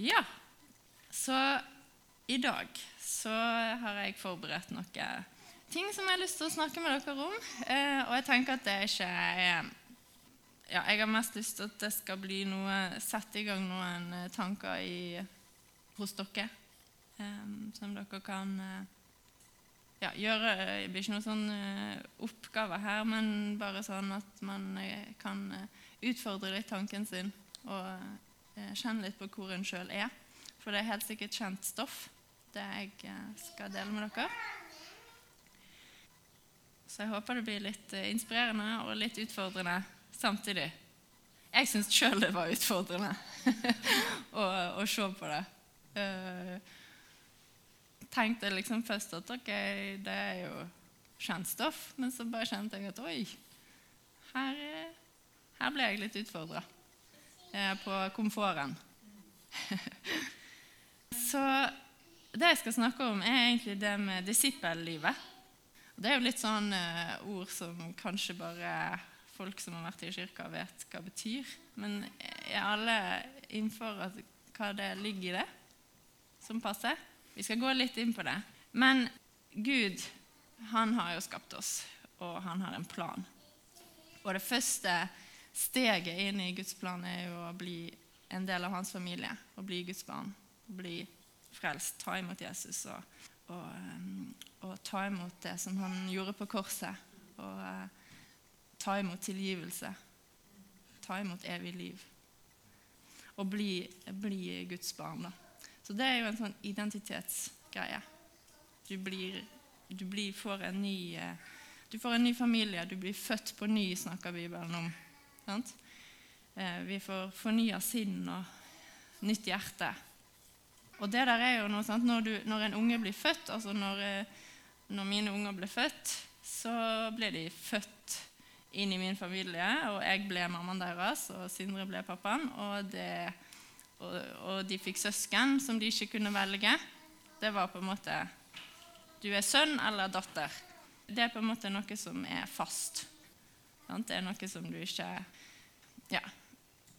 Ja, så i dag så har jeg forberedt noen ting som jeg har lyst til å snakke med dere om. Eh, og jeg tenker at det ikke er ja, Jeg har mest lyst til at det skal bli noe Sette i gang noen eh, tanker i, hos dere eh, som dere kan eh, ja, gjøre Det blir ikke noen sånn eh, oppgave her, men bare sånn at man eh, kan utfordre litt tanken sin og kjenne litt på hvor hun sjøl er. For det er helt sikkert kjent stoff, det jeg eh, skal dele med dere. Så jeg håper det blir litt eh, inspirerende og litt utfordrende samtidig. Jeg syns sjøl det var utfordrende å, å, se på det. Uh, tenkte liksom først at ok, det er jo kjent stoff, men så bare kjente jeg at oi, her, her ble jeg litt utfordra på komforten. Så det jeg skal snakke om, er egentlig det med disippellivet. Det er jo litt sånn uh, ord som kanskje bare folk som har vært i kirka, vet hva det betyr. Men er alle innenfor hva det ligger i det, som passer? Vi skal gå litt inn på det. Men Gud, han har jo skapt oss, og han har en plan. Og det første steget inn i Guds plan er jo å bli en del av hans familie, å bli Guds barn. Bli frelst, ta imot Jesus og, og, um, og, ta imot det som han gjorde på korset. Og uh, ta imot tilgivelse. Ta imot evig liv. Og bli, bli Guds barn. Da. Så det er jo en sånn identitetsgreie. Du, blir, du blir, får ny uh, du får en ny familie, du blir født på ny, snakker Bibelen om. Sant? Uh, vi får fornya sinn og nytt hjerte. Og det der er jo noe sant, når, du, når en unge blir født, altså når, eh, når, mine unger ble født, så ble de født inn i min familie, og jeg ble mammaen deres, og Sindre ble pappaen. Og, det, og, og de fikk søsken som de ikke kunne velge. Det var på en måte Du er sønn eller datter. Det er på en måte noe som er fast. Sant? Det er noe som du ikke Ja,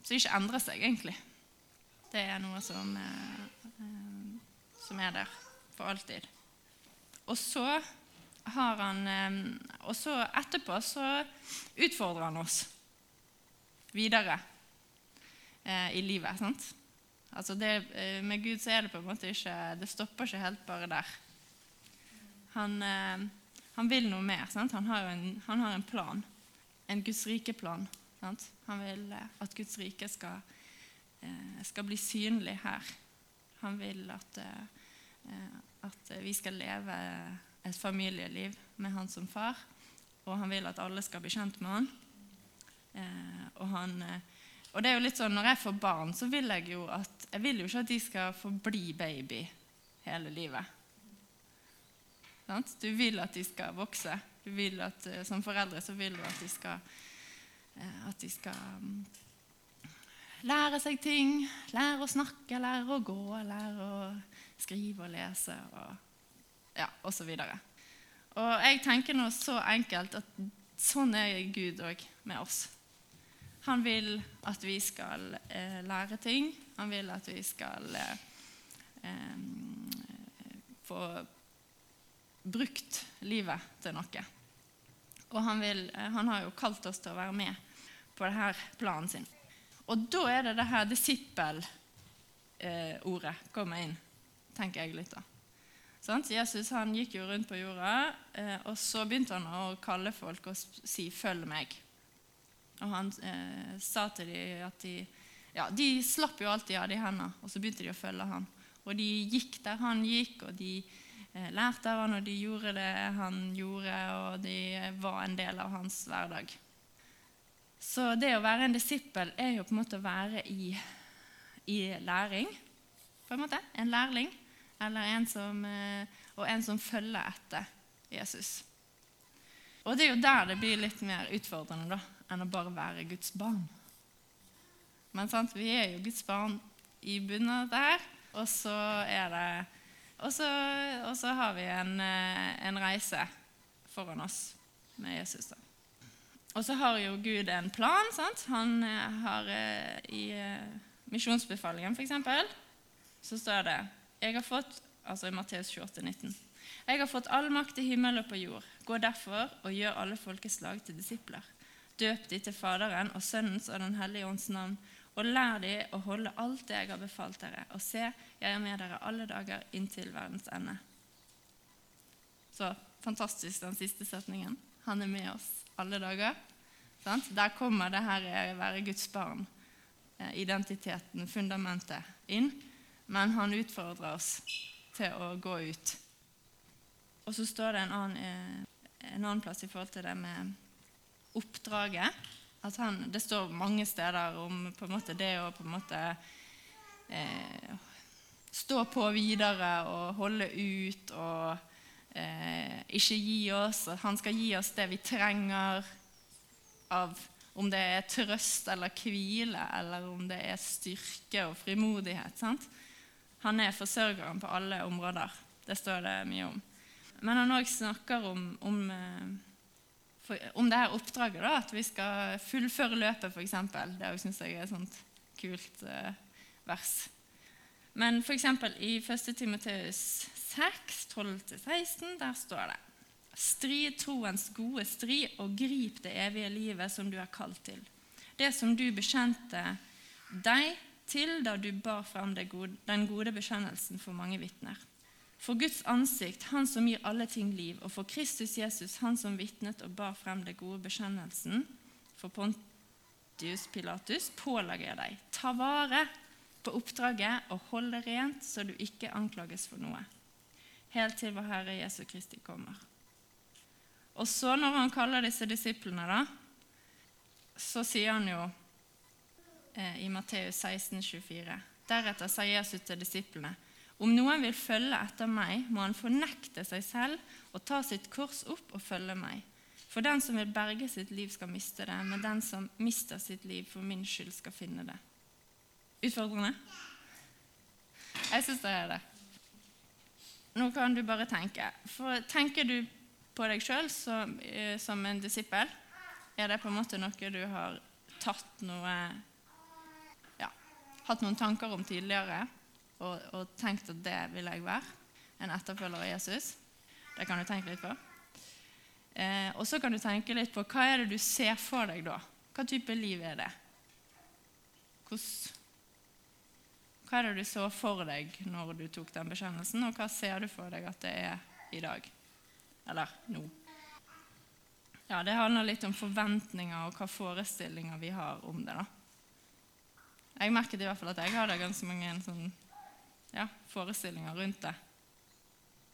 som ikke endrer seg, egentlig. Det er noe som eh, som er der for alltid. Og så har han eh, Og så etterpå så utfordrer han oss videre eh, i livet. sant? Altså det, eh, med Gud så er det på en måte ikke Det stopper ikke helt bare der. Han, eh, han vil noe mer. Sant? Han har, en, han har en plan. En Guds rike-plan. Han vil eh, at Guds rike skal, eh, skal bli synlig her. Han vil at Eh, at vi skal leve et familieliv med han som far. Og han vil at alle skal bli kjent med han. Og, han, og det er jo litt sånn, Når jeg får barn, så vil jeg jo at jeg vil jo ikke at de skal få bli baby hele livet. Du vil at de skal vokse. Du vil at, som foreldre så vil du at de skal, at de skal mm, lære seg ting. Lære å snakke, lære å gå, lære å skrive og lese og ja, osv. Og, jeg tenker nå så enkelt at sånn er Gud òg med oss. Han vil at vi skal eh, lære ting. Han vil at vi skal eh, eh, få brukt livet til noe. Og han, vil, eh, han, har jo kalt oss til å være med på denne planen sin. Og da er det det her disippel-ordet eh, kommer inn tenker jeg litt. da. Sånn? Jesus han gikk jo rundt på jorda, eh, og så begynte han å kalle folk og si 'følg meg'. Og han eh, sa til dem at de ja, De slapp jo alltid av de hendene, og så begynte de å følge han. Og de gikk der han gikk, og de lærte av han, og de gjorde det han gjorde, og de var en del av hans hverdag. Så det å være en disippel er jo på en måte å være i, i læring. på En måte, en lærling eller en som, eh, og en som følger etter Jesus. Og Det er jo der det blir litt mer utfordrende da, enn å bare være Guds barn. Men sant, vi er jo Guds barn i bunnen av dette her, og så er det og så, og så har vi en, eh, en, reise foran oss med Jesus. da. Og så har jo Gud en plan. sant? Han eh, har i misjonsbefalingen, f.eks., så står det jeg har fått, altså i Matteus 28, 19, jeg har fått all makt i himmel og på jord. Gå derfor og gjør alle folkeslag til disipler. Døp de til Faderen og Sønnens og Den hellige ånds navn, og lær de å holde alt det jeg har befalt dere. Og se, jeg er med dere alle dager inntil verdens ende. Så fantastisk, den siste setningen. Han er med oss alle dager. Sant? Der kommer det her å være Guds barn, eh, identiteten, fundamentet, inn. Men han utfordrer oss til å gå ut. Og så står det en annen, eh, en annen plass i forhold til det med oppdraget. At han, det står mange steder om det å på en måte eh, stå på videre og holde ut og eh, ikke gi oss. Han skal gi oss det vi trenger av om det er trøst eller hvile, eller om det er styrke og frimodighet. Sant? Han er forsørgeren på alle områder. Det står det mye om. Men han òg snakker om, om, eh, om det her oppdraget, da, at vi skal fullføre løpet, f.eks. Det syns jeg er et sånt kult eh, vers. Men f.eks. i 1. Timoteus 6, 12-16, der står det Strid troens gode strid og grip det evige livet som du er kalt til. Det som du bekjente deg til da du bar fram den gode bekjennelsen for mange vitner. For Guds ansikt, Han som gir alle ting liv, og for Kristus Jesus, Han som vitnet og bar frem det gode bekjennelsen for Pontius Pilatus, pålegger jeg deg, ta vare på oppdraget og hold det rent, så du ikke anklages for noe, helt til vår Herre Jesu Kristi kommer. Og så, når han kaller disse disiplene, da, så sier han jo eh, i Matteus 16, 24, Deretter sa Jesus til disiplene.: Om noen vil følge etter meg, må han fornekte seg selv og ta sitt kors opp og følge meg. For den som vil berge sitt liv, skal miste det, men den som mister sitt liv for min skyld, skal finne det. Utfordrende? Jeg syns det er det. Nå kan du bare tenke. For tenker du på deg sjøl som, eh, som, en disippel? Er det på en måte noe du har tatt noe ja, Hatt noen tanker om tidligere og, og, tenkt at det vil jeg være? En etterfølger av Jesus? Det kan du tenke litt på. Eh, og så kan du tenke litt på hva er det du ser for deg da? Hva type liv er det? Hva er det du så for deg når du tok den bekjennelsen, og hva ser du for deg at det er i dag? Eller nå. Ja, Det handler litt om forventninger og hva forestillinger vi har om det. da. Jeg merket i hvert fall at jeg hadde ganske mange sånn, ja, forestillinger rundt det.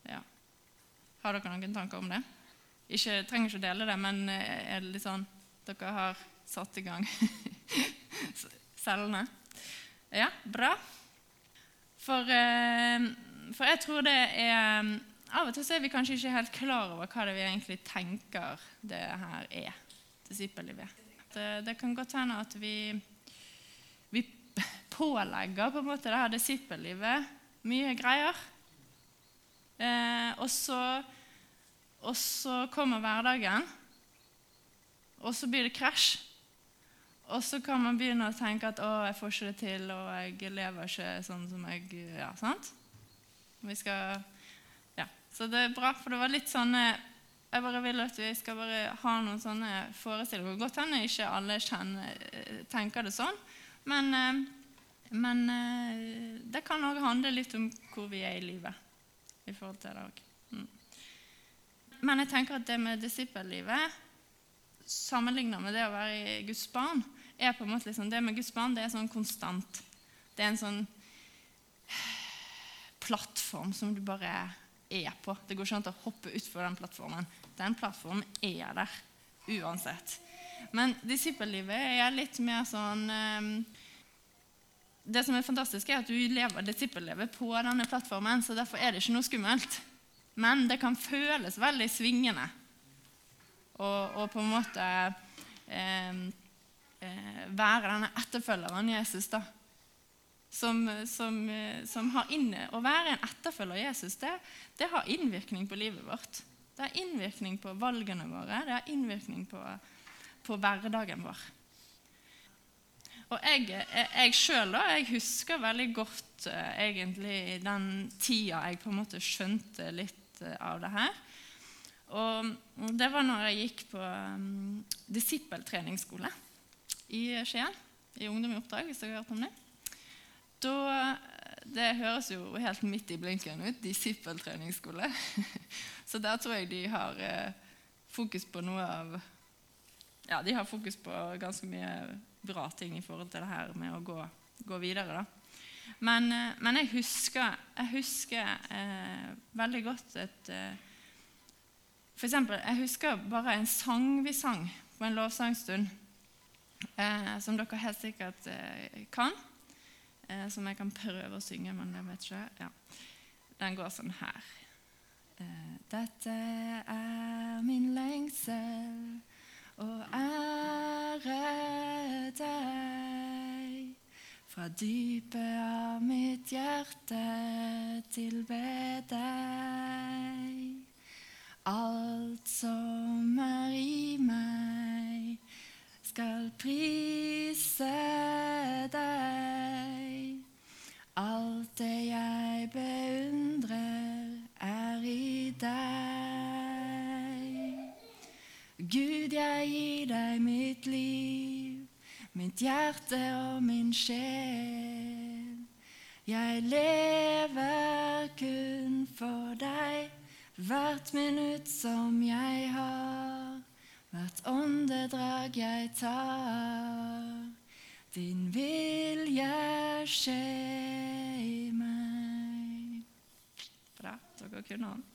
Ja. Har dere noen tanker om det? Ikke, trenger ikke å dele det, men eh, er det litt sånn dere har satt i gang cellene? Ja, bra. For, eh, for jeg tror det er av og til er vi kanskje ikke helt klar over hva det vi egentlig tenker det her er. Disippellivet. Det, det kan godt hende at vi, vi pålegger på en måte det her disippellivet mye greier. Eh, og, så, og så kommer hverdagen, og så blir det krasj. Og så kan man begynne å tenke at 'å, jeg får ikke det til', og 'jeg lever ikke sånn som jeg Ja, sant? Vi skal så det er bra, for det var litt sånn Jeg bare vil at vi skal bare ha noen sånne forestillinger. Godt hende ikke alle kjenner, eh, tenker det sånn, men, eh, men eh, det kan òg handle litt om hvor vi er i livet i forhold til det òg. Mm. Men jeg tenker at det med disippellivet sammenlignet med det å være Guds barn, er på en måte liksom, det med Guds barn det er sånn konstant. Det er en sånn plattform som du bare er på. Det går ikke an å hoppe utfor den plattformen. Den plattformen er der uansett. Men disippellivet er litt mer sånn um, Det som er fantastisk, er at du lever disippellivet på denne plattformen, så derfor er det ikke noe skummelt. Men det kan føles veldig svingende. Og, og på en måte eh, eh, være denne etterfølgeren Jesus, da som, som, som har inne, Å være en etterfølger av Jesus det, det, har innvirkning på livet vårt. Det har innvirkning på valgene våre, det har innvirkning på, på hverdagen vår. Og jeg, jeg, jeg sjøl, husker veldig godt uh, egentlig den tida jeg på en måte skjønte litt uh, av det her. Og det var når jeg gikk på um, disippeltreningsskole i Skien. I Ungdom i oppdrag, hvis dere har hørt om det. Da, det høres jo helt midt i blinken ut. Disippeltreningsskole. Så der tror jeg de har uh, fokus på noe av Ja, de har fokus på ganske mye bra ting i forhold til det her med å gå, gå videre. da. Men, eh, men, jeg husker, jeg husker eh, veldig godt et eh, For eksempel, jeg husker bare en sang vi sang på en lovsangstund, eh, som dere helt sikkert eh, kan. Eh, som jeg kan prøve å synge, men jeg vet ikke. Ja. Den går sånn her. Dette er min lengsel og ære deg. Fra dypet av mitt hjerte tilbe deg. Alt som er i meg, skal prise deg. Alt det jeg beundrer, er i deg. Gud, jeg gir deg mitt liv, mitt hjerte og min sjel. Jeg lever kun for deg hvert minutt som jeg har, hvert åndedrag jeg tar. Din vilje skje i meg. Bra. Dere kunne han.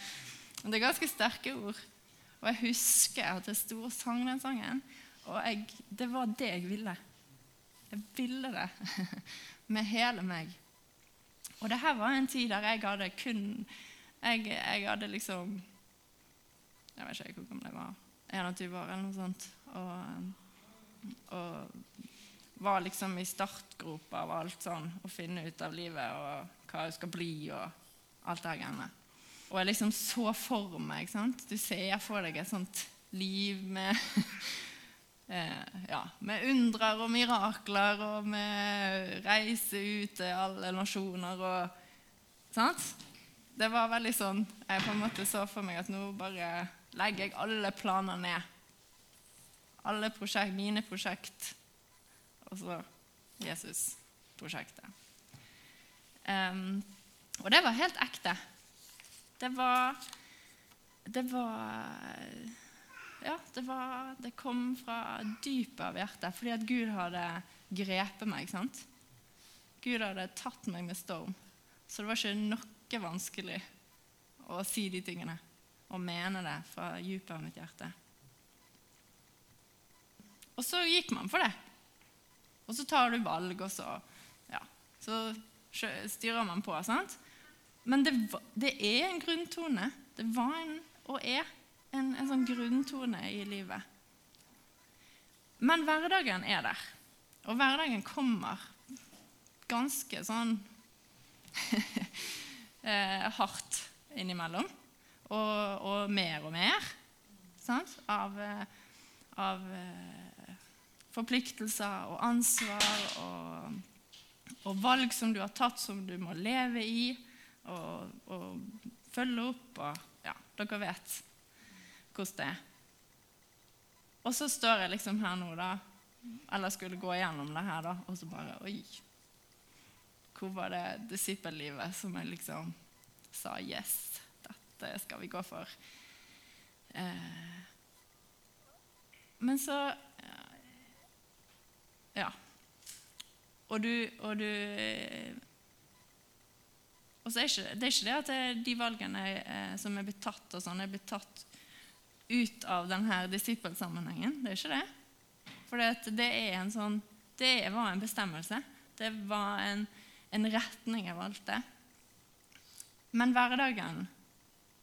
Det er ganske sterke ord. Og jeg husker at jeg sto og sang den sangen, og jeg, det var det jeg ville. Jeg ville det med hele meg. Og det her var en tid der jeg hadde kun Jeg, jeg hadde liksom Jeg vet ikke hvor gammel jeg var. 21 år eller noe sånt. Og, og var liksom i startgropa av alt sånn. Å finne ut av livet og hva jeg skal bli og alt det greiene. Og jeg liksom så for meg sant? Du ser for deg et sånt liv med eh, ja, med undrer og mirakler og med reise ut til alle nasjoner og sant? Det var veldig sånn Jeg på en måte så for meg at nå bare legger jeg alle planer ned. Alle prosjekt, mine prosjekt. Og så Jesus-prosjektet. Um, og det var helt ekte. Det var Det var Ja, det, var, det kom fra dypet av hjertet fordi at Gud hadde grepet meg. ikke sant? Gud hadde tatt meg med storm. Så det var ikke noe vanskelig å si de tingene og mene det fra dypet av mitt hjerte. Og så gikk man for det. Og så tar du valg, og så, ja, så styrer man på. sant? Men det, det, er en grunntone. Det var en, og er en, en sånn grunntone i livet. Men hverdagen er der. Og hverdagen kommer ganske sånn eh, hardt innimellom. Og, og, mer og mer sant? av, eh, av eh, forpliktelser og ansvar og, og valg som du har tatt, som du må leve i og, og følge opp og Ja, dere vet hvordan det er. Og så står jeg liksom her nå, da, eller skulle gå igjennom det her, da, og så bare Oi. Hvor var det disippellivet som jeg liksom sa Yes, dette skal vi gå for. Eh, men så Ja. Og du, og du og så er ikke, Det er ikke det at de valgene eh, som er blitt tatt, og sånn, er blitt tatt ut av denne disippelsammenhengen. Det er ikke det. For det, er en sånn, det var en bestemmelse. Det var en, en retning jeg valgte. Men hverdagen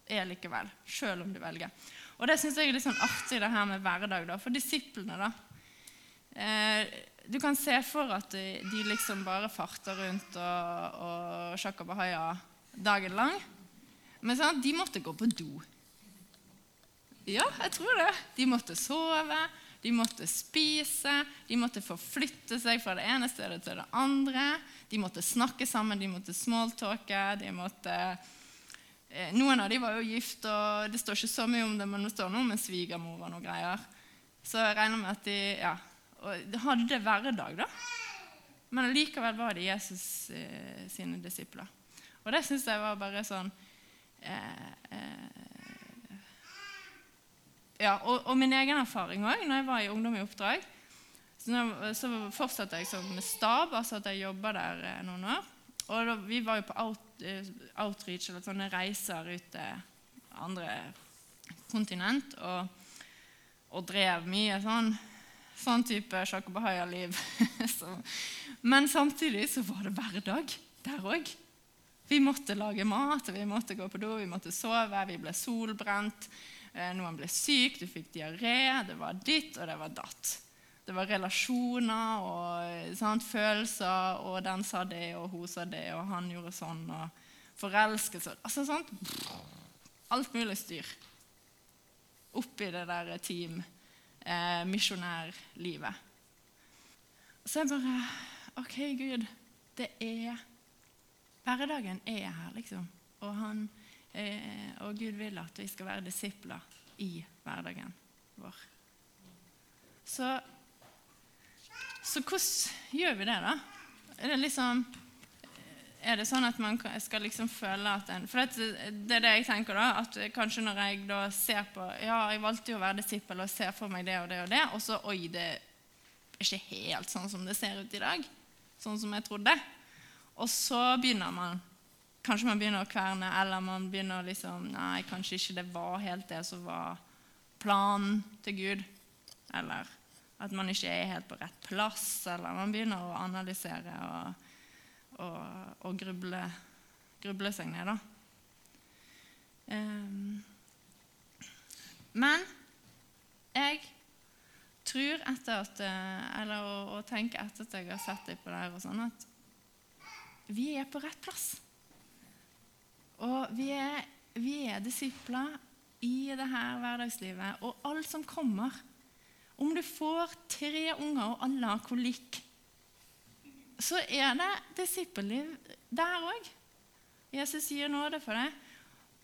er likevel, sjøl om du velger. Og det syns jeg er litt sånn artig, det her med hverdag. da, For disiplene, da. Eh, du kan se for at de, liksom bare farter rundt og, og sjakka bahaya dagen lang. Men sant, de måtte gå på do. Ja, jeg tror det. De måtte sove, de måtte spise, de måtte forflytte seg fra det ene stedet til det andre. De måtte snakke sammen, de måtte smalltalke. de måtte... Eh, noen av dem var jo gift, og det står ikke så mye om det, men det står noe med svigermor og noen greier. Så jeg regner med at de ja, hadde hverdag, da. Men likevel var det Jesus eh, sine disipler. Og det syns jeg var bare sånn eh, eh, ja, og, og, min egen erfaring òg, når jeg var i Ungdom i oppdrag. Så, når, så fortsatte jeg som stab, altså at jeg jobba der eh, noen år. Og da, vi var jo på out, eh, outreach, eller sånne reiser ut til andre kontinent, og, og drev mye sånn, sånn type Shakobahaya-liv. Men samtidig så var det hverdag der òg. Vi måtte lage mat, vi måtte gå på do, vi måtte sove, vi ble solbrent. Eh, noen ble syk, du fikk diaré, det var ditt, og det var datt. Det var relasjoner og sant, følelser, og den sa det, og hun sa det, og han gjorde sånn, og forelskelse Altså sånt Alt mulig styr oppi det der team, eh, misjonærlivet. Så jeg bare OK, Gud, det er Hverdagen er her, liksom. Og han Eh, og Gud vil at vi skal være disipler i hverdagen vår. Så, så hvordan gjør vi det, da? Er det liksom er det sånn at man skal liksom føle at en For det, er det jeg tenker, da. At kanskje når jeg da ser på Ja, jeg valgte jo å være disippel og ser for meg det og det og det, og så Oi, det er ikke helt sånn som det ser ut i dag. Sånn som jeg trodde. Og så begynner man Kanskje man begynner å kverne, eller man begynner liksom Nei, kanskje ikke det var helt det som var planen til Gud. Eller at man ikke er helt på rett plass. Eller man begynner å analysere og, og, å gruble, gruble, seg ned, da. Um, men jeg tror etter at Eller å, å tenke etter at jeg har sett deg på det her, og sånn, at vi er på rett plass. Og vi er, vi er disipler i det her hverdagslivet. Og alt som kommer Om du får tre unger, og alle har kolikk, så er det disippelliv der òg. Jesus gir nåde for deg.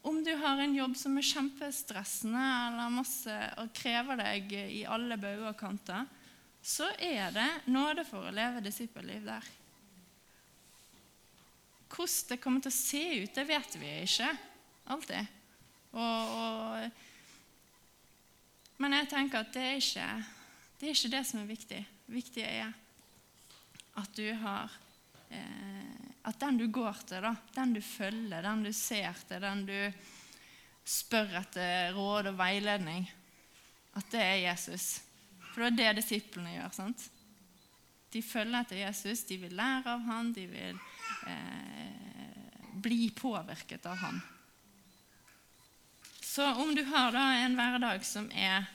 Om du har en jobb som er kjempestressende eller masse, og krever deg i alle bauger og kanter, så er det nåde for å leve disippelliv der. Hvordan det kommer til å se ut, det vet vi ikke alltid. Og, og, men jeg tenker at det er, ikke, det er ikke det som er viktig. Viktig er at du har eh, At den du går til, da, den du følger, den du ser til, den du spør etter råd og veiledning, at det er Jesus. For det er det disiplene gjør. sant? De følger etter Jesus, de vil lære av ham, de vil eh, bli påvirket av ham. Så om du har da en hverdag som er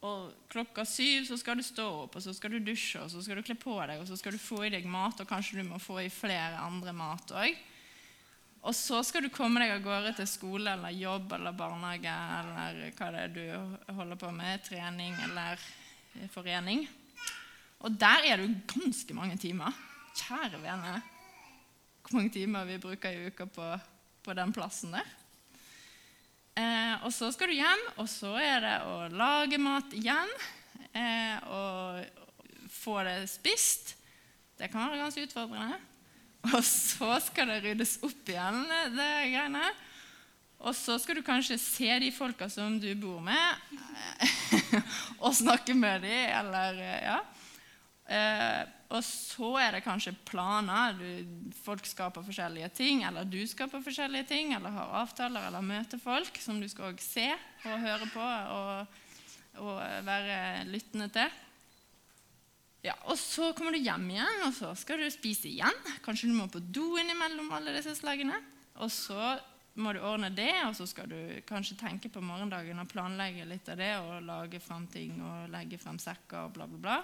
og klokka syv så skal du stå opp, og så skal du dusje, og så skal du kle på deg, og så skal du få i deg mat, og kanskje du må få i flere andre mat òg. Og så skal du komme deg av gårde til skole eller jobb eller barnehage eller hva det er du holder på med, trening eller forening. Og der er du ganske mange timer. Kjære vene, hvor mange timer vi bruker i uka på, på den plassen der. Eh, og så skal du hjem, og så er det å lage mat igjen. Eh, og få det spist. Det kan være ganske utfordrende. Og så skal det ryddes opp igjen, det greiene. Og så skal du kanskje se de folka som du bor med, og snakke med dem, eller ja. Eh, og så er det kanskje planer. Du, folk skaper forskjellige ting, eller du skaper forskjellige ting, eller har avtaler eller møter folk som du skal se og høre på og, og være lyttende til. Ja, og Så kommer du hjem igjen, og så skal du spise igjen. Kanskje du må på do innimellom alle disse slagene. Og så må du ordne det, og så skal du kanskje tenke på morgendagen og planlegge litt av det og lage frem ting og legge frem sekker og bla, bla, bla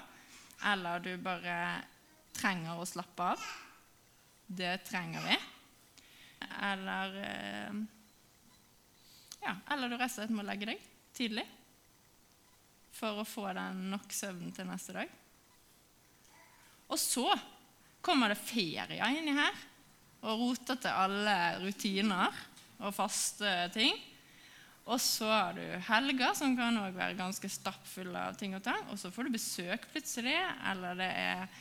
eller du bare trenger å slappe av. Det trenger vi. Eller eh, Ja, eller du rett og slett må legge deg tidlig. for å få den nok søvn til neste dag. Og så kommer det ferie inni her og roter til alle rutiner og faste ting. Og så har du helger, som kan også være ganske stappfulle av ting og tang. Og så får du besøk plutselig, eller det er,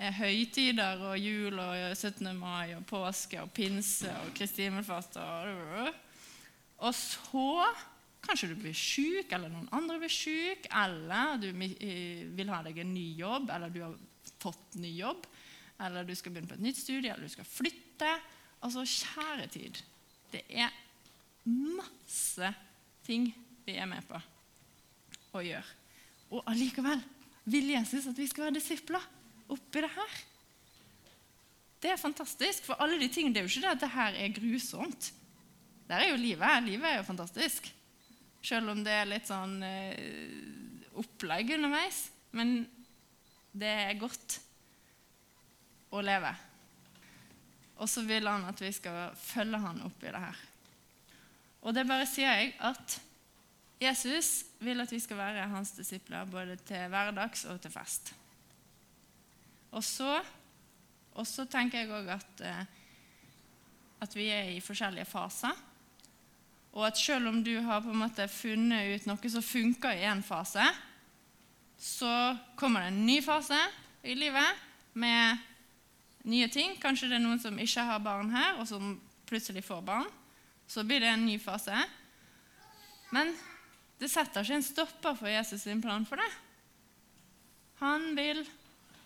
er høytider og jul og 17. mai og påske og pinse og Kristi himmelfart. Og, og så kanskje du blir syk, eller noen andre blir syk, eller du vil ha deg en ny jobb, eller du har fått ny jobb, eller du skal begynne på et nytt studie, eller du skal flytte. Altså, kjære tid. Det er masse ting vi er med på å gjøre. Og allikevel vil Jesus at vi skal være disipler oppi det her. Det er fantastisk, for alle de tingene, det er jo ikke det at det her er grusomt. Der er jo livet. Livet er jo fantastisk. Selv om det er litt sånn eh, opplegg underveis. Men det er godt å leve. Og så vil han at vi skal følge han opp i det her. Og det bare sier jeg at Jesus vil at vi skal være hans disipler både til hverdags og til fest. Og så, og så tenker jeg òg at, eh, at vi er i forskjellige faser. Og at selv om du har på en måte funnet ut noe som funker i én fase, så kommer det en ny fase i livet med nye ting. Kanskje det er noen som ikke har barn her, og som plutselig får barn. Så blir det en ny fase. Men det setter ikke en stopper for Jesus sin plan for det. Han vil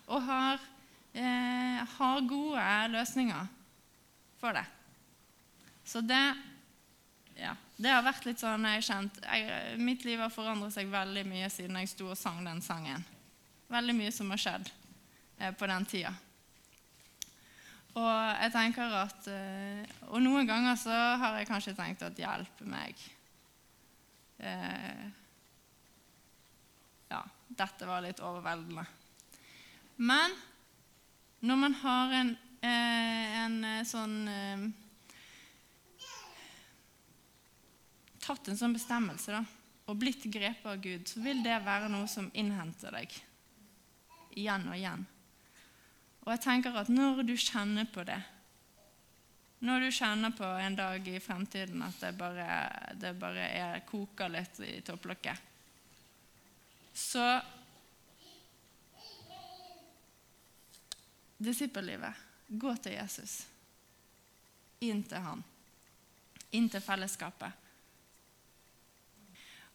og har, eh, har gode løsninger for det. Så det ja, det har vært litt sånn jeg har kjent jeg, Mitt liv har forandret seg veldig mye siden jeg sto og sang den sangen. Veldig mye som har skjedd eh, på den tida. Og jeg tenker at, eh, og noen ganger så har jeg kanskje tenkt at 'hjelp meg'. Eh, ja, dette var litt overveldende. Men når man har en, eh, en eh, sånn eh, Tatt en sånn bestemmelse da, og blitt grepet av Gud, så vil det være noe som innhenter deg igjen og igjen. Og jeg tenker at når du kjenner på det Når du kjenner på en dag i fremtiden at det bare, det bare er, koker litt i topplokket, så Disippellivet. Gå til Jesus. Inn til han. Inn til fellesskapet.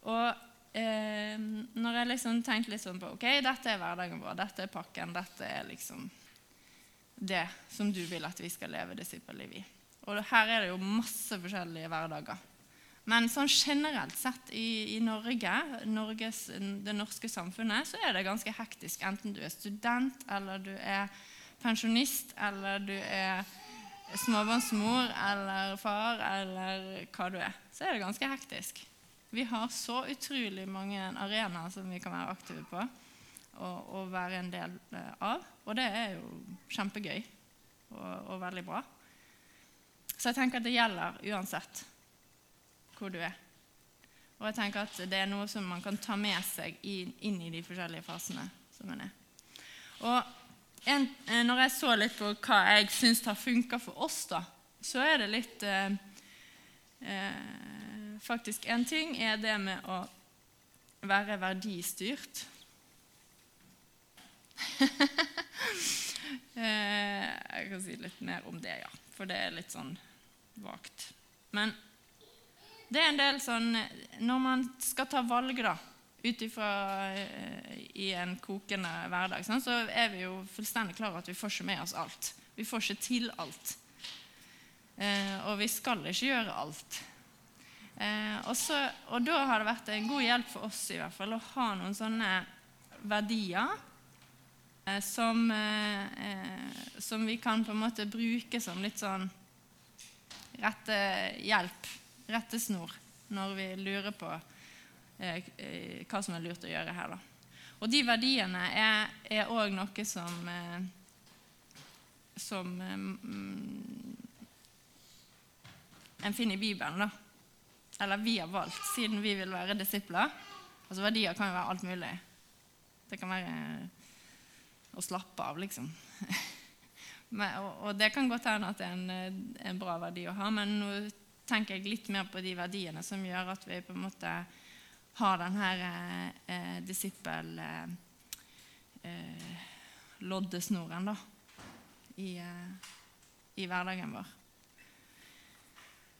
Og eh, når jeg liksom tenkte litt sånn på ok, dette er hverdagen vår, dette er pakken, dette er liksom det som du vil at vi skal leve disippelliv i. Og her er det jo masse forskjellige hverdager. Men sånn generelt sett i, i Norge, Norges, det norske samfunnet, så er det ganske hektisk. Enten du er student, eller du er pensjonist, eller du er småbarnsmor eller far, eller hva du er. Så er det ganske hektisk. Vi har så utrolig mange arenaer som vi kan være aktive på og, å, være en del eh, av. Og det er jo kjempegøy og, og, veldig bra. Så jeg tenker at det gjelder uansett hvor du er. Og jeg tenker at det er noe som man kan ta med seg inn, i de forskjellige fasene som en er. Og en, eh, når jeg så litt på hva jeg syns har funka for oss, da, så er det litt eh, eh, Faktisk en ting er det med å være verdistyrt. Eh, jeg kan si litt mer om det, ja. For det er litt sånn vagt. Men det er en del sånn Når man skal ta valg, da, ut ifra eh, i en kokende hverdag, sånn, så er vi jo fullstendig klar over at vi får ikke med oss alt. Vi får ikke til alt. Eh, og vi skal ikke gjøre alt. Eh, også, og da har det vært en god hjelp for oss i hvert fall å ha noen sånne verdier som, eh, eh, som, vi kan på en måte bruke som litt sånn rette hjelp, rettesnor, når vi lurer på hva som er lurt å gjøre her. Da. Og de verdiene er òg noe som, som mm, en finner i Bibelen. da. Eller vi har valgt, siden vi vil være disipler, Altså Verdier kan jo være alt mulig. Det kan være å slappe av, liksom. men, og, og, det kan godt hende at det er en, en, bra verdi å ha, men nå tenker jeg litt mer på de verdiene som gjør at vi på en måte har den her eh, disippel... Eh, eh, loddesnoren da, i, eh, i hverdagen vår.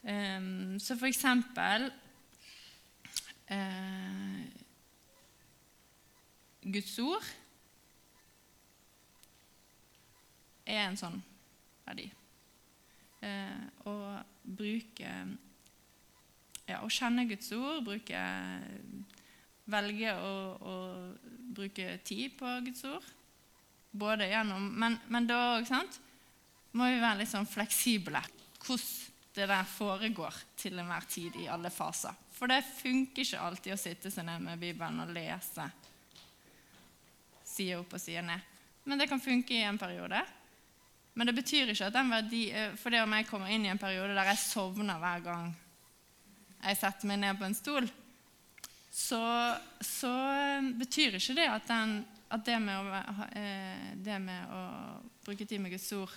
Um, så for eksempel uh, Guds ord er en sånn verdi. Eh, å bruke ja, Å kjenne Guds ord, bruke Velge å, å bruke tid på Guds ord. Både gjennom Men, men da òg må vi være litt sånn fleksible. Hvordan det der foregår til enhver tid i alle faser. For det funker ikke alltid å sitte seg ned med Bibelen og lese side opp og side ned. Men det kan funke i en periode. Men det betyr ikke at den verdi eh, For det om jeg kommer inn i en periode der jeg sovner hver gang jeg setter meg ned på en stol, så, så eh, betyr ikke det at, den, at det, med å, eh, det med å bruke tid med Guds ord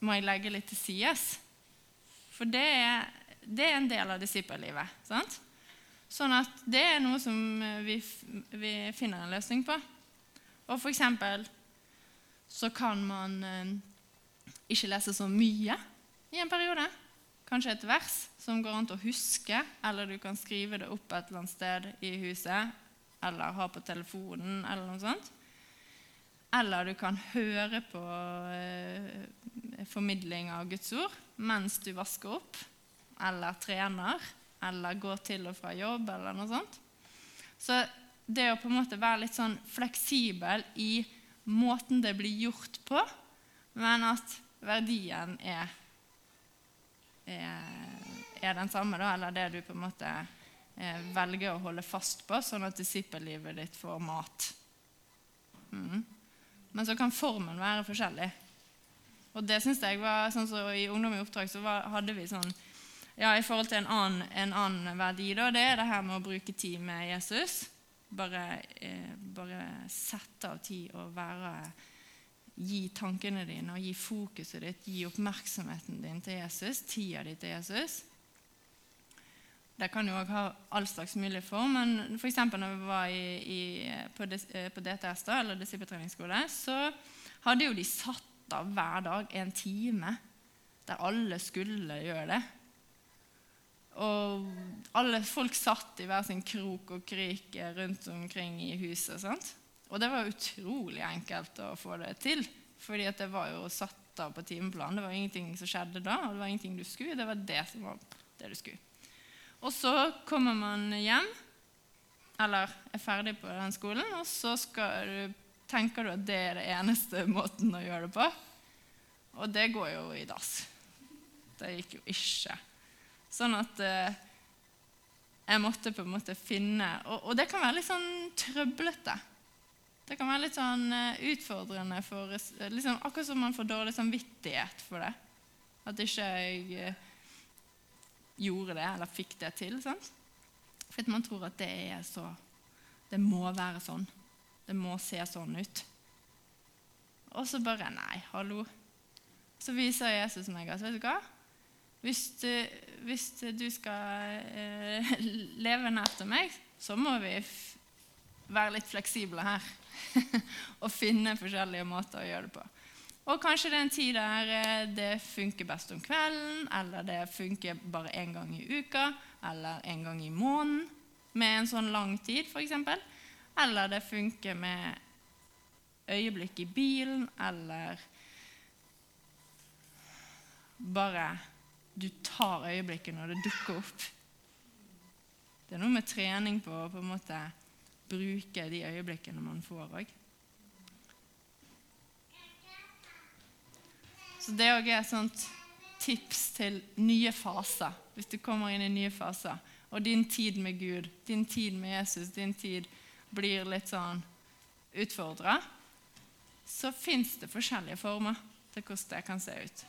må jeg legge litt til sides. For det er, det er en del av disippellivet. Sånn at det er noe som vi, vi finner en løsning på. Og for eksempel så kan man eh, ikke lese så mye i en periode. Kanskje et vers som går an til å huske, eller du kan skrive det opp et eller annet sted i huset, eller ha på telefonen, eller noe sånt. Eller du kan høre på eh, formidling av Guds ord mens du vasker opp, eller trener, eller går til og fra jobb, eller noe sånt. Så det å på en måte være litt sånn fleksibel i måten det blir gjort på, men at verdien er, er, er den samme, da, eller det du på en måte eh, velger å holde fast på, sånn at disippellivet ditt får mat. Mm. Men så kan formen være forskjellig. Og det synes jeg var, sånn så I Ungdom i oppdrag så var, hadde vi sånn ja, I forhold til en annen, en annen verdi, da, det er det her med å bruke tid med Jesus. Bare, eh, bare sette av tid og være Gi tankene dine og gi fokuset ditt, gi oppmerksomheten din til Jesus, tida di til Jesus. Det kan jo òg ha all slags mulig form, men f.eks. når vi var i, i, på, eh, på DTS, da, eller disippeltreningsskole, så hadde jo de satt av hver dag en time der alle skulle gjøre det. Og alle folk satt i hver sin krok og krik rundt omkring i huset. Sant? Og det var utrolig enkelt å få det til, fordi det var jo satt av på timeplanen. Det var ingenting som skjedde da, og det var ingenting du skulle. Det var det som var det du skulle. Og så kommer man hjem, eller er ferdig på den skolen, og så du, tenker du at det er det eneste måten å gjøre det på. Og det går jo i dass. Det gikk jo ikke. Sånn at eh, jeg måtte på en måte finne og, og, det kan være litt sånn trøblete. Det kan være litt sånn uh, utfordrende for liksom, Akkurat som man får dårlig samvittighet for det. At ikke jeg uh, gjorde det eller fikk det til. Sant? For man tror at det er så Det må være sånn. Det må se sånn ut. Og så bare Nei, hallo. Så viser Jesus meg at vet du hva? Hvis du, hvis du skal eh, leve nært meg, så må vi være litt fleksible her. og finne forskjellige måter å gjøre det på. Og kanskje det er en tid der eh, det funker best om kvelden, eller det funker bare én gang i uka, eller en gang i måneden med en sånn lang tid, f.eks. Eller det funker med øyeblikk i bilen, eller bare du tar øyeblikket når det dukker opp. Det er noe med trening på å på en måte bruke de øyeblikkene man får òg. Så det òg er et sånt tips til nye faser, hvis du kommer inn i nye faser. Og din tid med Gud, din tid med Jesus, din tid blir litt sånn utfordra. Så fins det forskjellige former til hvordan det kan se ut.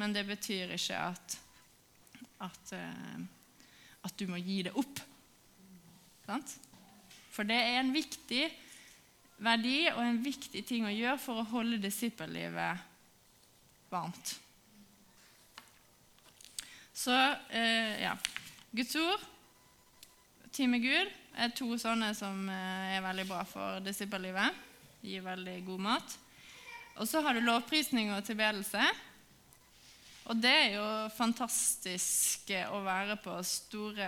Men det betyr ikke at, at, uh, at du må gi det opp. Sant? For det er en viktig verdi og en viktig ting å gjøre for å holde disippellivet varmt. Så eh, ja. Guds ord, tid med Gud, er to sånne som eh, er veldig bra for disippellivet. Gir veldig god mat. Og så har du lovprisning og tilbedelse. Og det er jo fantastisk å være på store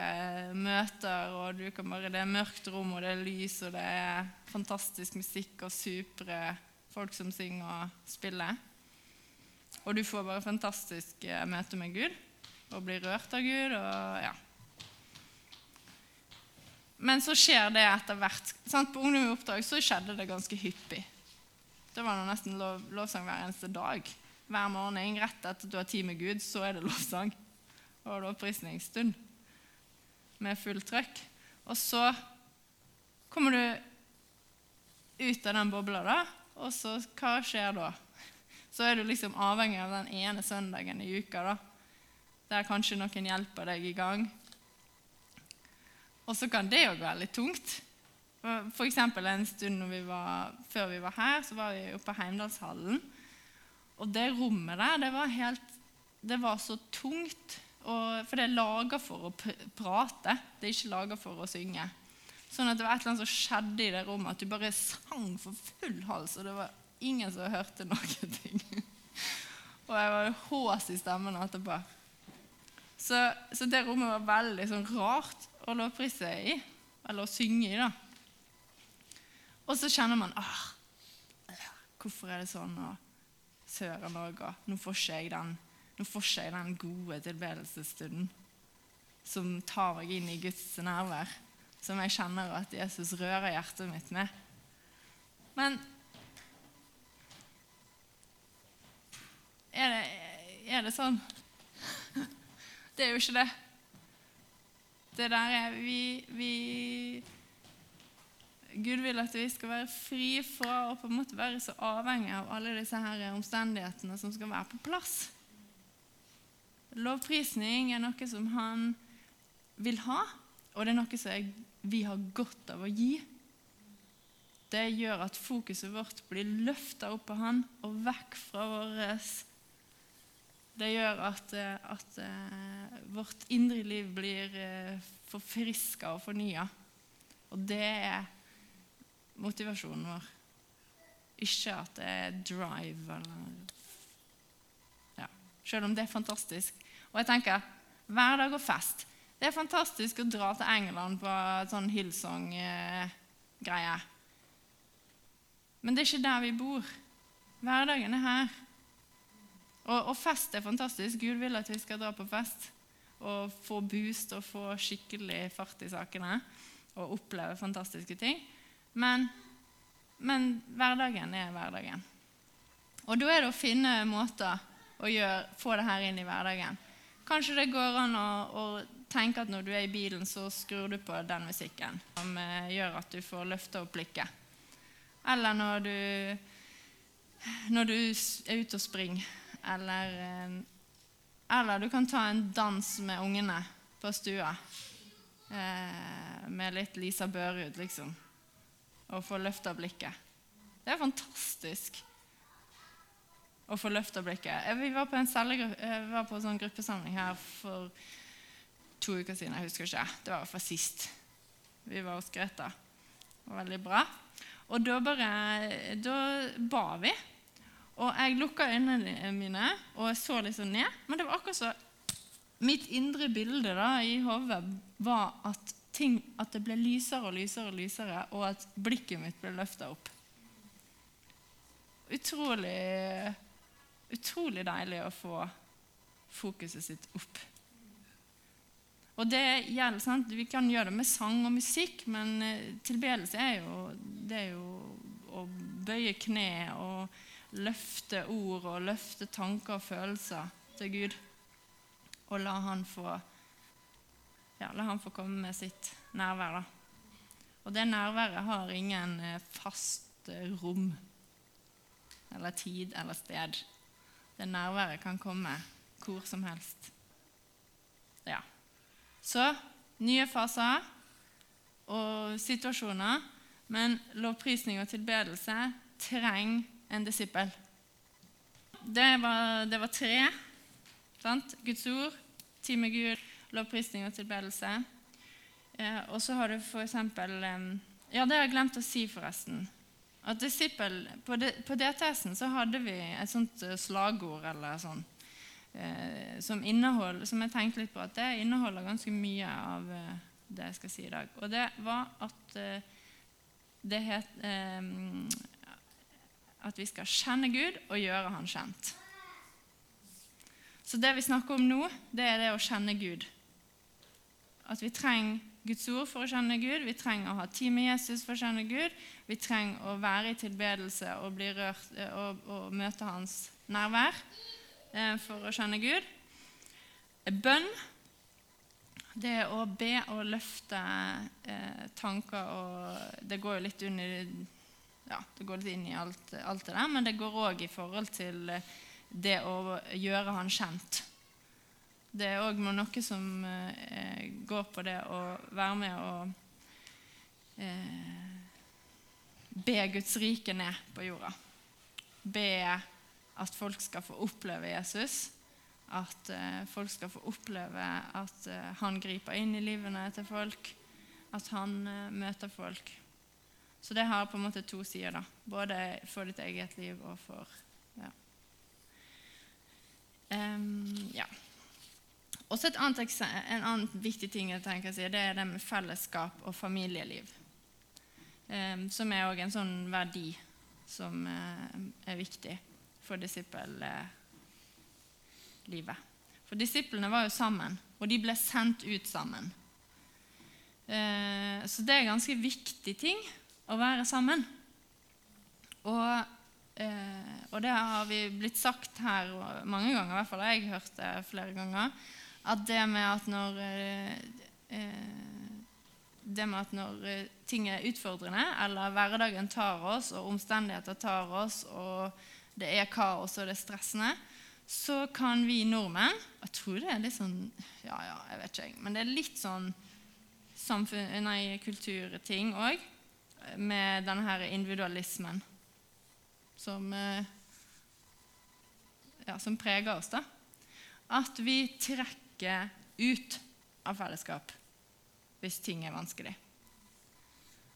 møter, og bare, det er mørkt rom, og det er lys, og det er fantastisk musikk og supre folk som synger og spiller. Og du får bare fantastisk eh, møte med Gud og blir rørt av Gud. og ja. Men så skjer det etter hvert. Sant? På Ungdom i oppdrag så skjedde det ganske hyppig. Det var nesten lov, lovsang hver eneste dag hver morgen rett etter at du har tid med Gud, så er det lovsang og lovprisningsstund med fullt trøkk. Og så kommer du ut av den bobla, da, og så hva skjer da? Så er du liksom avhengig av den ene søndagen i uka da, der kanskje noen hjelper deg i gang. Og så kan det òg være litt tungt. Eksempel en stund vi var, før vi var her, så var vi oppe på Heimdalshallen. Og det rommet der, det var, helt, det var så tungt. Og, for det er laga for å prate, det er ikke laga for å synge. Sånn at det var et eller annet som skjedde i det rommet, at du bare sang for full hals, og det var ingen som hørte noen ting. og jeg var hås i stemmen etterpå. Så, så, det rommet var veldig sånn rart å lovprise i, eller å synge i. da. Og så kjenner man Hvorfor er det sånn? Og òg, og nå får ikke jeg den, ikke jeg den gode tilbedelsesstunden som tar meg inn i Guds nærvær, som jeg kjenner at Jesus rører hjertet mitt med. Men er det, er det sånn? Det er jo ikke det. Det der er vi, vi Gud vil at vi skal være fri fra å på en måte være så avhengig av alle disse her omstendighetene som skal være på plass. Lovprisning er noe som han vil ha, og det er noe som vi har godt av å gi. Det gjør at fokuset vårt blir løfta opp av han og vekk fra vårt Det gjør at, at uh, vårt indre liv blir uh, forfriska og fornya. Og det er motivasjonen vår. Ikke at det er drive eller ja. Selv om det er fantastisk. Og jeg tenker hverdag og fest. Det er fantastisk å dra til England på sånn Hillsong-greie. Men det er ikke der vi bor. Hverdagen er her. Og, og, fest er fantastisk. Gud vil at vi skal dra på fest og få boost og få skikkelig fart i sakene og oppleve fantastiske ting. Men, men hverdagen er hverdagen. Og da er det å finne måter å gjøre, få det her inn i hverdagen. Kanskje det går an å, å, tenke at når du er i bilen, så skrur du på den musikken som eh, gjør at du får løfta opp blikket. Eller når du, når du er ute og springer. Eller, eh, eller du kan ta en dans med ungene på stua. Eh, med litt Lisa Børud, liksom og få løfta blikket. Det er fantastisk å få løfta blikket. Vi var på en, eh, var på en sånn gruppesamling her for to uker siden. Jeg husker ikke. Det var fra sist. Vi var hos Greta. Det var veldig bra. Og da bare Da ba vi. Og jeg lukka øynene mine og så liksom ned. Men det var akkurat så Mitt indre bilde da, i hodet var at ting, at det ble lysere og lysere og lysere, og at blikket mitt ble løfta opp. Utrolig, utrolig deilig å få fokuset sitt opp. Og det gjelder, sant? Vi kan gjøre det med sang og musikk, men eh, tilbedelse er jo, det er jo å bøye kne og løfte ord og løfte tanker og følelser til Gud. Og la Han få ja, la han få komme med sitt nærvær. da. Og det nærværet har ingen eh, fast eh, rom eller tid eller sted. Det nærværet kan komme hvor som helst. Ja. Så nye faser. og situasjoner, men lovprisning og tilbedelse trenger en disippel. Det var, det var tre. Sant? Guds ord, tid med Gud, lovprisning og tilbedelse. Eh, og så har du eksempel eh, Ja, det har jeg glemt å si, forresten. At disippel, På, de, på DTS-en så hadde vi et sånt eh, slagord eller sånn, eh, som, som jeg tenkte litt på at det inneholder ganske mye av eh, det jeg skal si i dag. Og det var at eh, det het At vi skal kjenne Gud og gjøre Han kjent. Så det vi snakker om nå, det er det å kjenne Gud. At vi trenger Guds ord for å kjenne Gud. Vi trenger å ha tid med Jesus for å kjenne Gud. Vi trenger å være i tilbedelse og, rørt, eh, og, og møte hans nærvær eh, for å kjenne Gud. Bønn det er å be og løfte eh, tanker og Det går jo litt i, ja, det går litt inn i alt, alt det der, men det går òg i forhold til eh, det å gjøre han kjent. Det er òg noe som eh, går på det å være med og eh, be Guds rike ned på jorda. Be at folk skal få oppleve Jesus. At eh, folk skal få oppleve at eh, han griper inn i livene til folk. At han eh, møter folk. Så det har på en måte to sider. da. Både for ditt eget liv og for ja. Um, ja. Også annet, En annen viktig ting jeg tenker å si, det er det med fellesskap og familieliv. Um, som er òg en sånn verdi som uh, er viktig for disippellivet. For disiplene var jo sammen, og de ble sendt ut sammen. Uh, så det er ganske viktig ting å være sammen. Og, uh, og det har vi blitt sagt her mange ganger, i hvert fall jeg hørt det flere ganger at det med at når eh, eh, det med at når eh, ting er utfordrende, eller hverdagen tar oss, og omstendigheter tar oss, og det er kaos og det er stressende, så kan vi nordmenn Jeg tror det er litt sånn Ja, ja, jeg vet ikke, men det er litt sånn samfunn, nei, kulturting òg, med denne her individualismen som, ja, som preger oss. da. At vi trekker trekke ut av fellesskap hvis ting er vanskelig.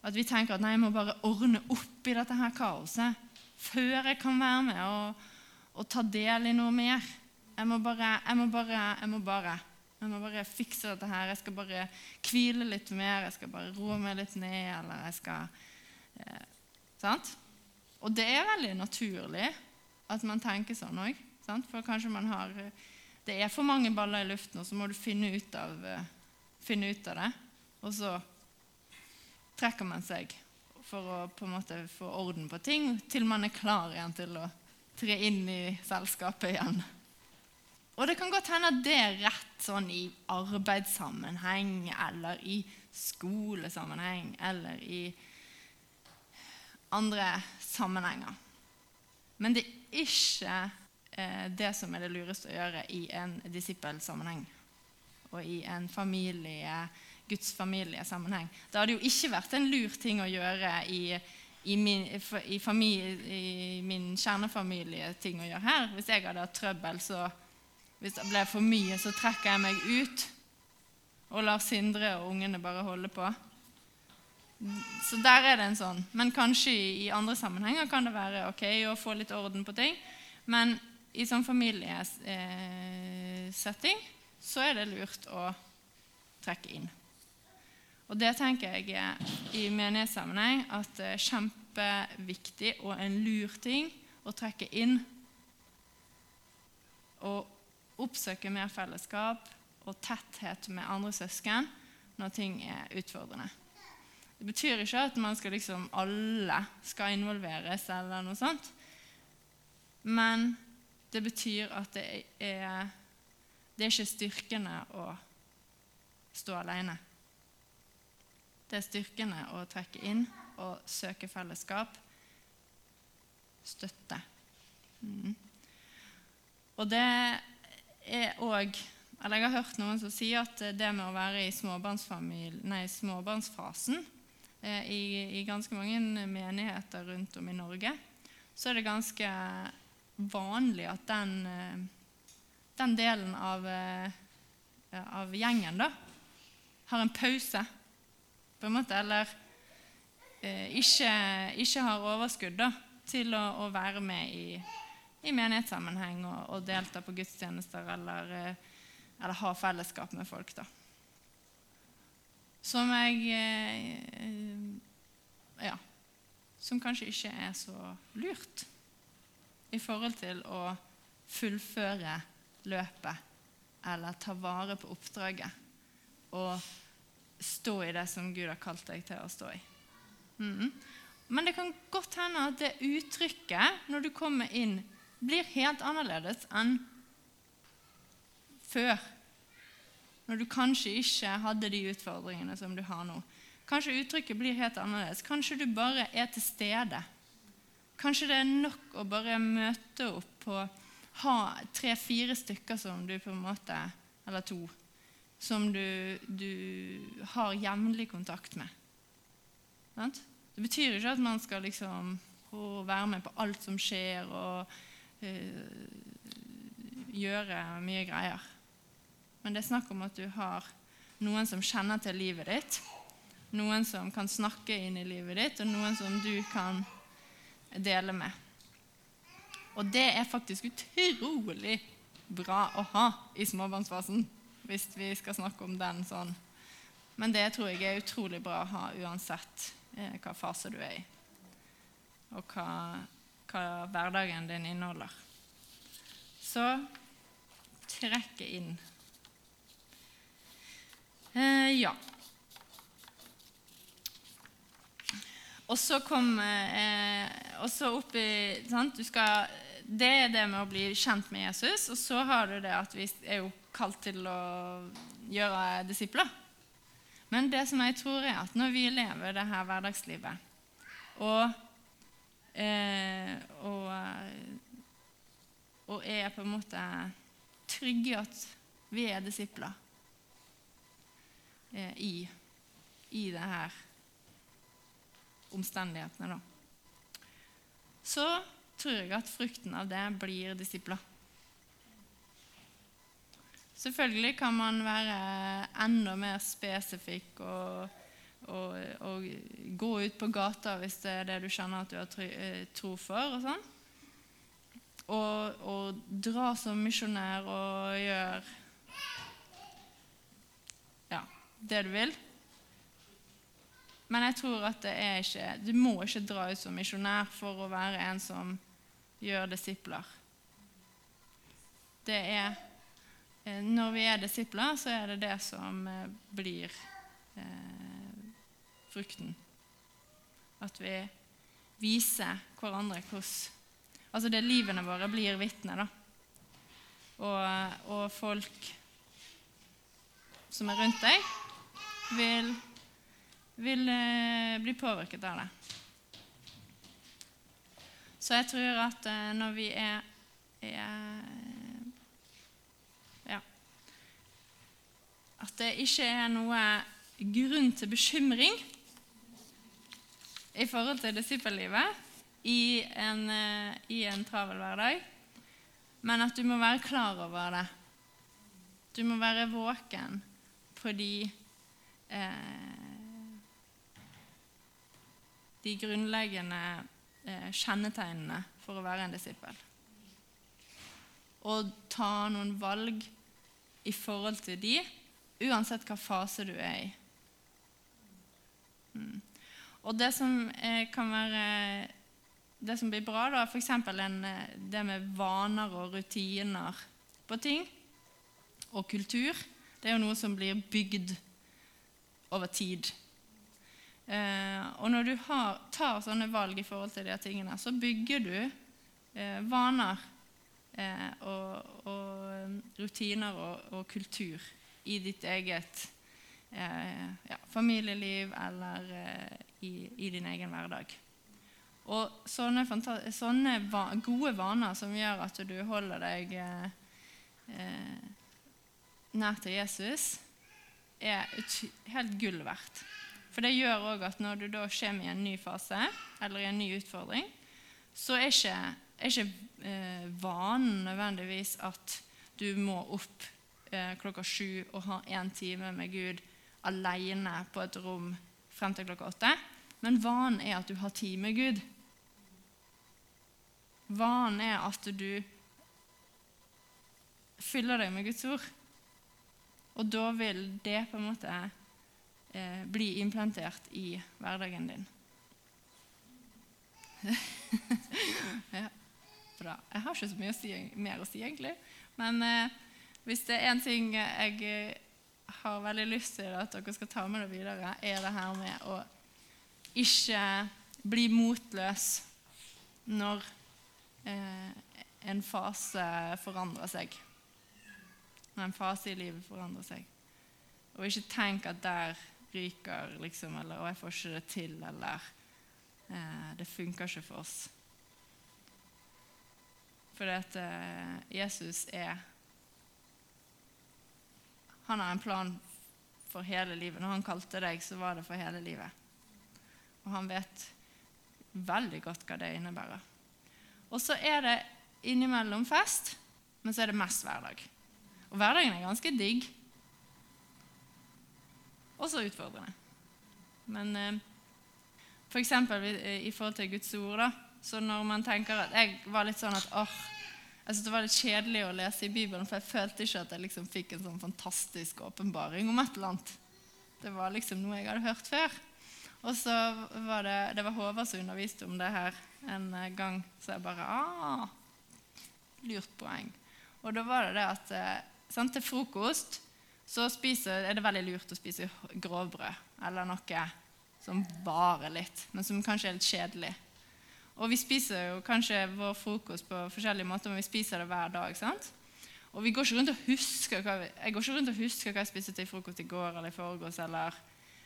At vi tenker at nei, jeg må bare ordne opp i dette her kaoset før jeg kan være med og, og ta del i noe mer. Jeg må bare, jeg må bare, jeg må bare. Jeg må bare fikse dette her. Jeg skal bare hvile litt mer. Jeg skal bare roe meg litt ned. Eller jeg skal eh, Sant? Og det er veldig naturlig at man tenker sånn òg. For kanskje man har det er for mange baller i luften, og så må du finne ut av, uh, finne ut av det. Og så trekker man seg for å på en måte få orden på ting til man er klar igjen til å tre inn i selskapet igjen. Og det kan godt hende at det er rett sånn i arbeidssammenheng eller i skolesammenheng eller i andre sammenhenger. Men det er ikke Eh, det som er det lureste å gjøre i en disippelsammenheng og i en familie, Guds familiesammenheng. Det hadde jo ikke vært en lur ting å gjøre i, i, min, i, familie, i min, kjernefamilieting å gjøre her. Hvis jeg hadde hatt trøbbel, så hvis det ble for mye, så trekker jeg meg ut og lar Sindre og ungene bare holde på. Så der er det en sånn. Men kanskje i andre sammenhenger kan det være ok å få litt orden på ting. Men i sånn familiesetting så er det lurt å trekke inn. Og det tenker jeg i menighetssammenheng at det er kjempeviktig og en lur ting å trekke inn. Og oppsøke mer fellesskap og tetthet med andre søsken når ting er utfordrende. Det betyr ikke at man skal liksom alle skal involveres, eller noe sånt. Men det betyr at det er, det er ikke styrkende å stå alene. Det er styrkende å trekke inn og søke fellesskap, støtte. Mm. Og det er òg eller jeg har hørt noen som sier at det med å være i nei, småbarnsfasen eh, i, i, ganske mange menigheter rundt om i Norge, så er det ganske vanlig at den, eh, den delen av, eh, av, gjengen da, har en pause, på en måte, eller eh, ikke, ikke, har overskudd da, til å, å være med i i menighetssammenheng og, og delta på gudstjenester eller, eller, ha fellesskap med folk. da. Som jeg Ja. Som kanskje ikke er så lurt i forhold til å fullføre løpet eller ta vare på oppdraget og stå i det som Gud har kalt deg til å stå i. Mm. Men det kan godt hende at det uttrykket, når du kommer inn blir helt annerledes enn før. Når du kanskje ikke hadde de utfordringene som du har nå. Kanskje uttrykket blir helt annerledes. Kanskje du bare er til stede. Kanskje det er nok å bare møte opp på ha tre-fire stykker som du på en måte Eller to. Som du, du har jevnlig kontakt med. Det betyr ikke at man skal liksom være med på alt som skjer, og øh, gjøre mye greier. Men det er snakk om at du har noen som kjenner til livet ditt, noen som kan snakke inn i livet ditt, og noen som du kan dele med. Og det er faktisk utrolig bra å ha i småbarnsfasen, hvis vi skal snakke om den sånn. Men det tror jeg er utrolig bra å ha uansett eh, hva fase du er i, og hva hva hverdagen din inneholder. Så trekke inn. Eh, ja. Og så kom eh, også opp i sant? Skal, Det er det med å bli kjent med Jesus. Og så har du det at vi er jo kalt til å gjøre disipler. Men det som jeg tror er at når vi lever det her hverdagslivet og Eh, og, og, er på en måte trygge i at vi er disipler eh, i, i det her omstendighetene, da. Så tror jeg at frukten av det blir disipler. Selvfølgelig kan man være enda mer spesifikk og og, og, gå ut på gata hvis det er det du kjenner at du har eh, tro for. Og sånn. Og, og dra som misjonær og gjøre ja, det du vil. Men jeg tror at det er ikke, du må ikke dra ut som misjonær for å være en som gjør disipler. Det er, eh, Når vi er disipler, så er det det som eh, blir eh, frukten. At vi viser hverandre hvordan Altså det livene våre blir vitne, da. Og, og, folk som er rundt deg, vil, vil eh, bli påvirket av det. Så jeg tror at eh, når vi er, er Ja At det ikke er noe grunn til bekymring i forhold til disippellivet i en, eh, i en travel hverdag, men at du må være klar over det. Du må være våken på de eh, de grunnleggende eh, kjennetegnene for å være en disippel. Og ta noen valg i forhold til de, uansett hva fase du er i. Mm. Og det som eh, kan være det som blir bra, da, f.eks. Eh, det med vaner og rutiner på ting, og kultur, det er jo noe som blir bygd over tid. Eh, og når du har, tar sånne valg i forhold til de tingene, så bygger du eh, vaner eh, og, og, rutiner og, og, kultur i ditt eget ja, familieliv eller i, i din egen hverdag. Og sånne, sånne va gode vaner som gjør at du holder deg eh, nær til Jesus, er helt gull verdt. For det gjør òg at når du da kommer i en ny fase, eller i en ny utfordring, så er ikke, er ikke eh, vanen nødvendigvis at du må opp eh, klokka sju og ha én time med Gud alene på et rom frem til klokka åtte. Men vanen er at du har tid med Gud. Vanen er at du fyller deg med Guds ord. Og da vil det på en måte eh, bli implantert i hverdagen din. ja, bra. Jeg har ikke så mye å si, mer å si, egentlig. Men eh, hvis det er én ting jeg eh, har veldig lyst til at dere skal ta med dere videre, er det her med å ikke bli motløs når eh, en fase forandrer seg når en fase i livet forandrer seg. Og ikke tenk at der ryker, liksom, eller 'Å, jeg får ikke det til', eller eh, 'Det funker ikke for oss'. Fordi at eh, Jesus er Han har en plan for hele livet. Når han kalte deg, så var det for hele livet. Og han vet veldig godt hva det innebærer. Og så er det innimellom fest, men så er det mest hverdag. Og hverdagen er ganske digg. Også utfordrende. Men eh, f.eks. I, i forhold til Guds ord, da, så når man tenker at Jeg var litt sånn at åh, jeg syntes det var litt kjedelig å lese i Bibelen, for jeg følte ikke at jeg liksom fikk en sånn fantastisk åpenbaring om et eller annet. Det var liksom noe jeg hadde hørt før. Og så var det, det var Håvard som underviste om det her en eh, gang, så jeg bare ah, Lurt poeng. Og da var det det at eh, til frokost så spiser, er det veldig lurt å spise grovbrød eller noe som varer litt, men som kanskje er litt kjedelig. Og vi spiser jo kanskje vår frokost på forskjellige måter, men vi spiser det hver dag. sant? Og vi går ikke rundt og husker hva vi, Jeg går ikke rundt og husker hva jeg spiste til frokost i går eller i forgårs. Eller,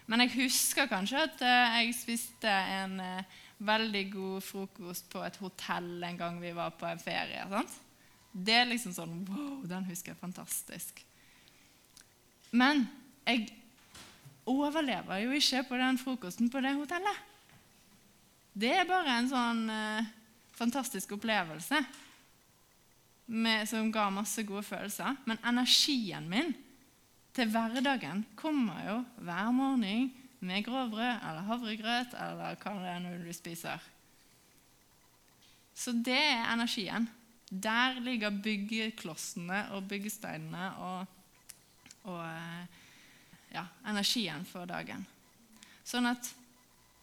men jeg husker kanskje at uh, jeg spiste en uh, veldig god frokost på et hotell en gang vi var på en ferie. sant? Det er liksom sånn Wow, den husker jeg fantastisk. Men jeg overlever jo ikke på den frokosten på det hotellet. Det er bare en sånn eh, fantastisk opplevelse med, som ga masse gode følelser. Men energien min til hverdagen kommer jo hver morgen med grovbrød eller havregrøt eller hva det er når du spiser. Så det er energien. Der ligger byggeklossene og byggesteinene og, og ja, energien for dagen. Sånn at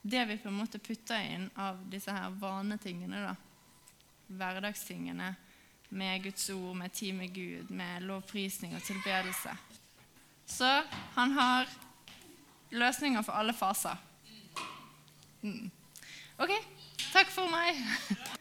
det vi på en måte putter inn av disse her vanetingene, da, hverdagstingene, med Guds ord, med tid med Gud, med lovprisning og tilbedelse Så han har løsninger for alle faser. Mm. OK. Takk for meg.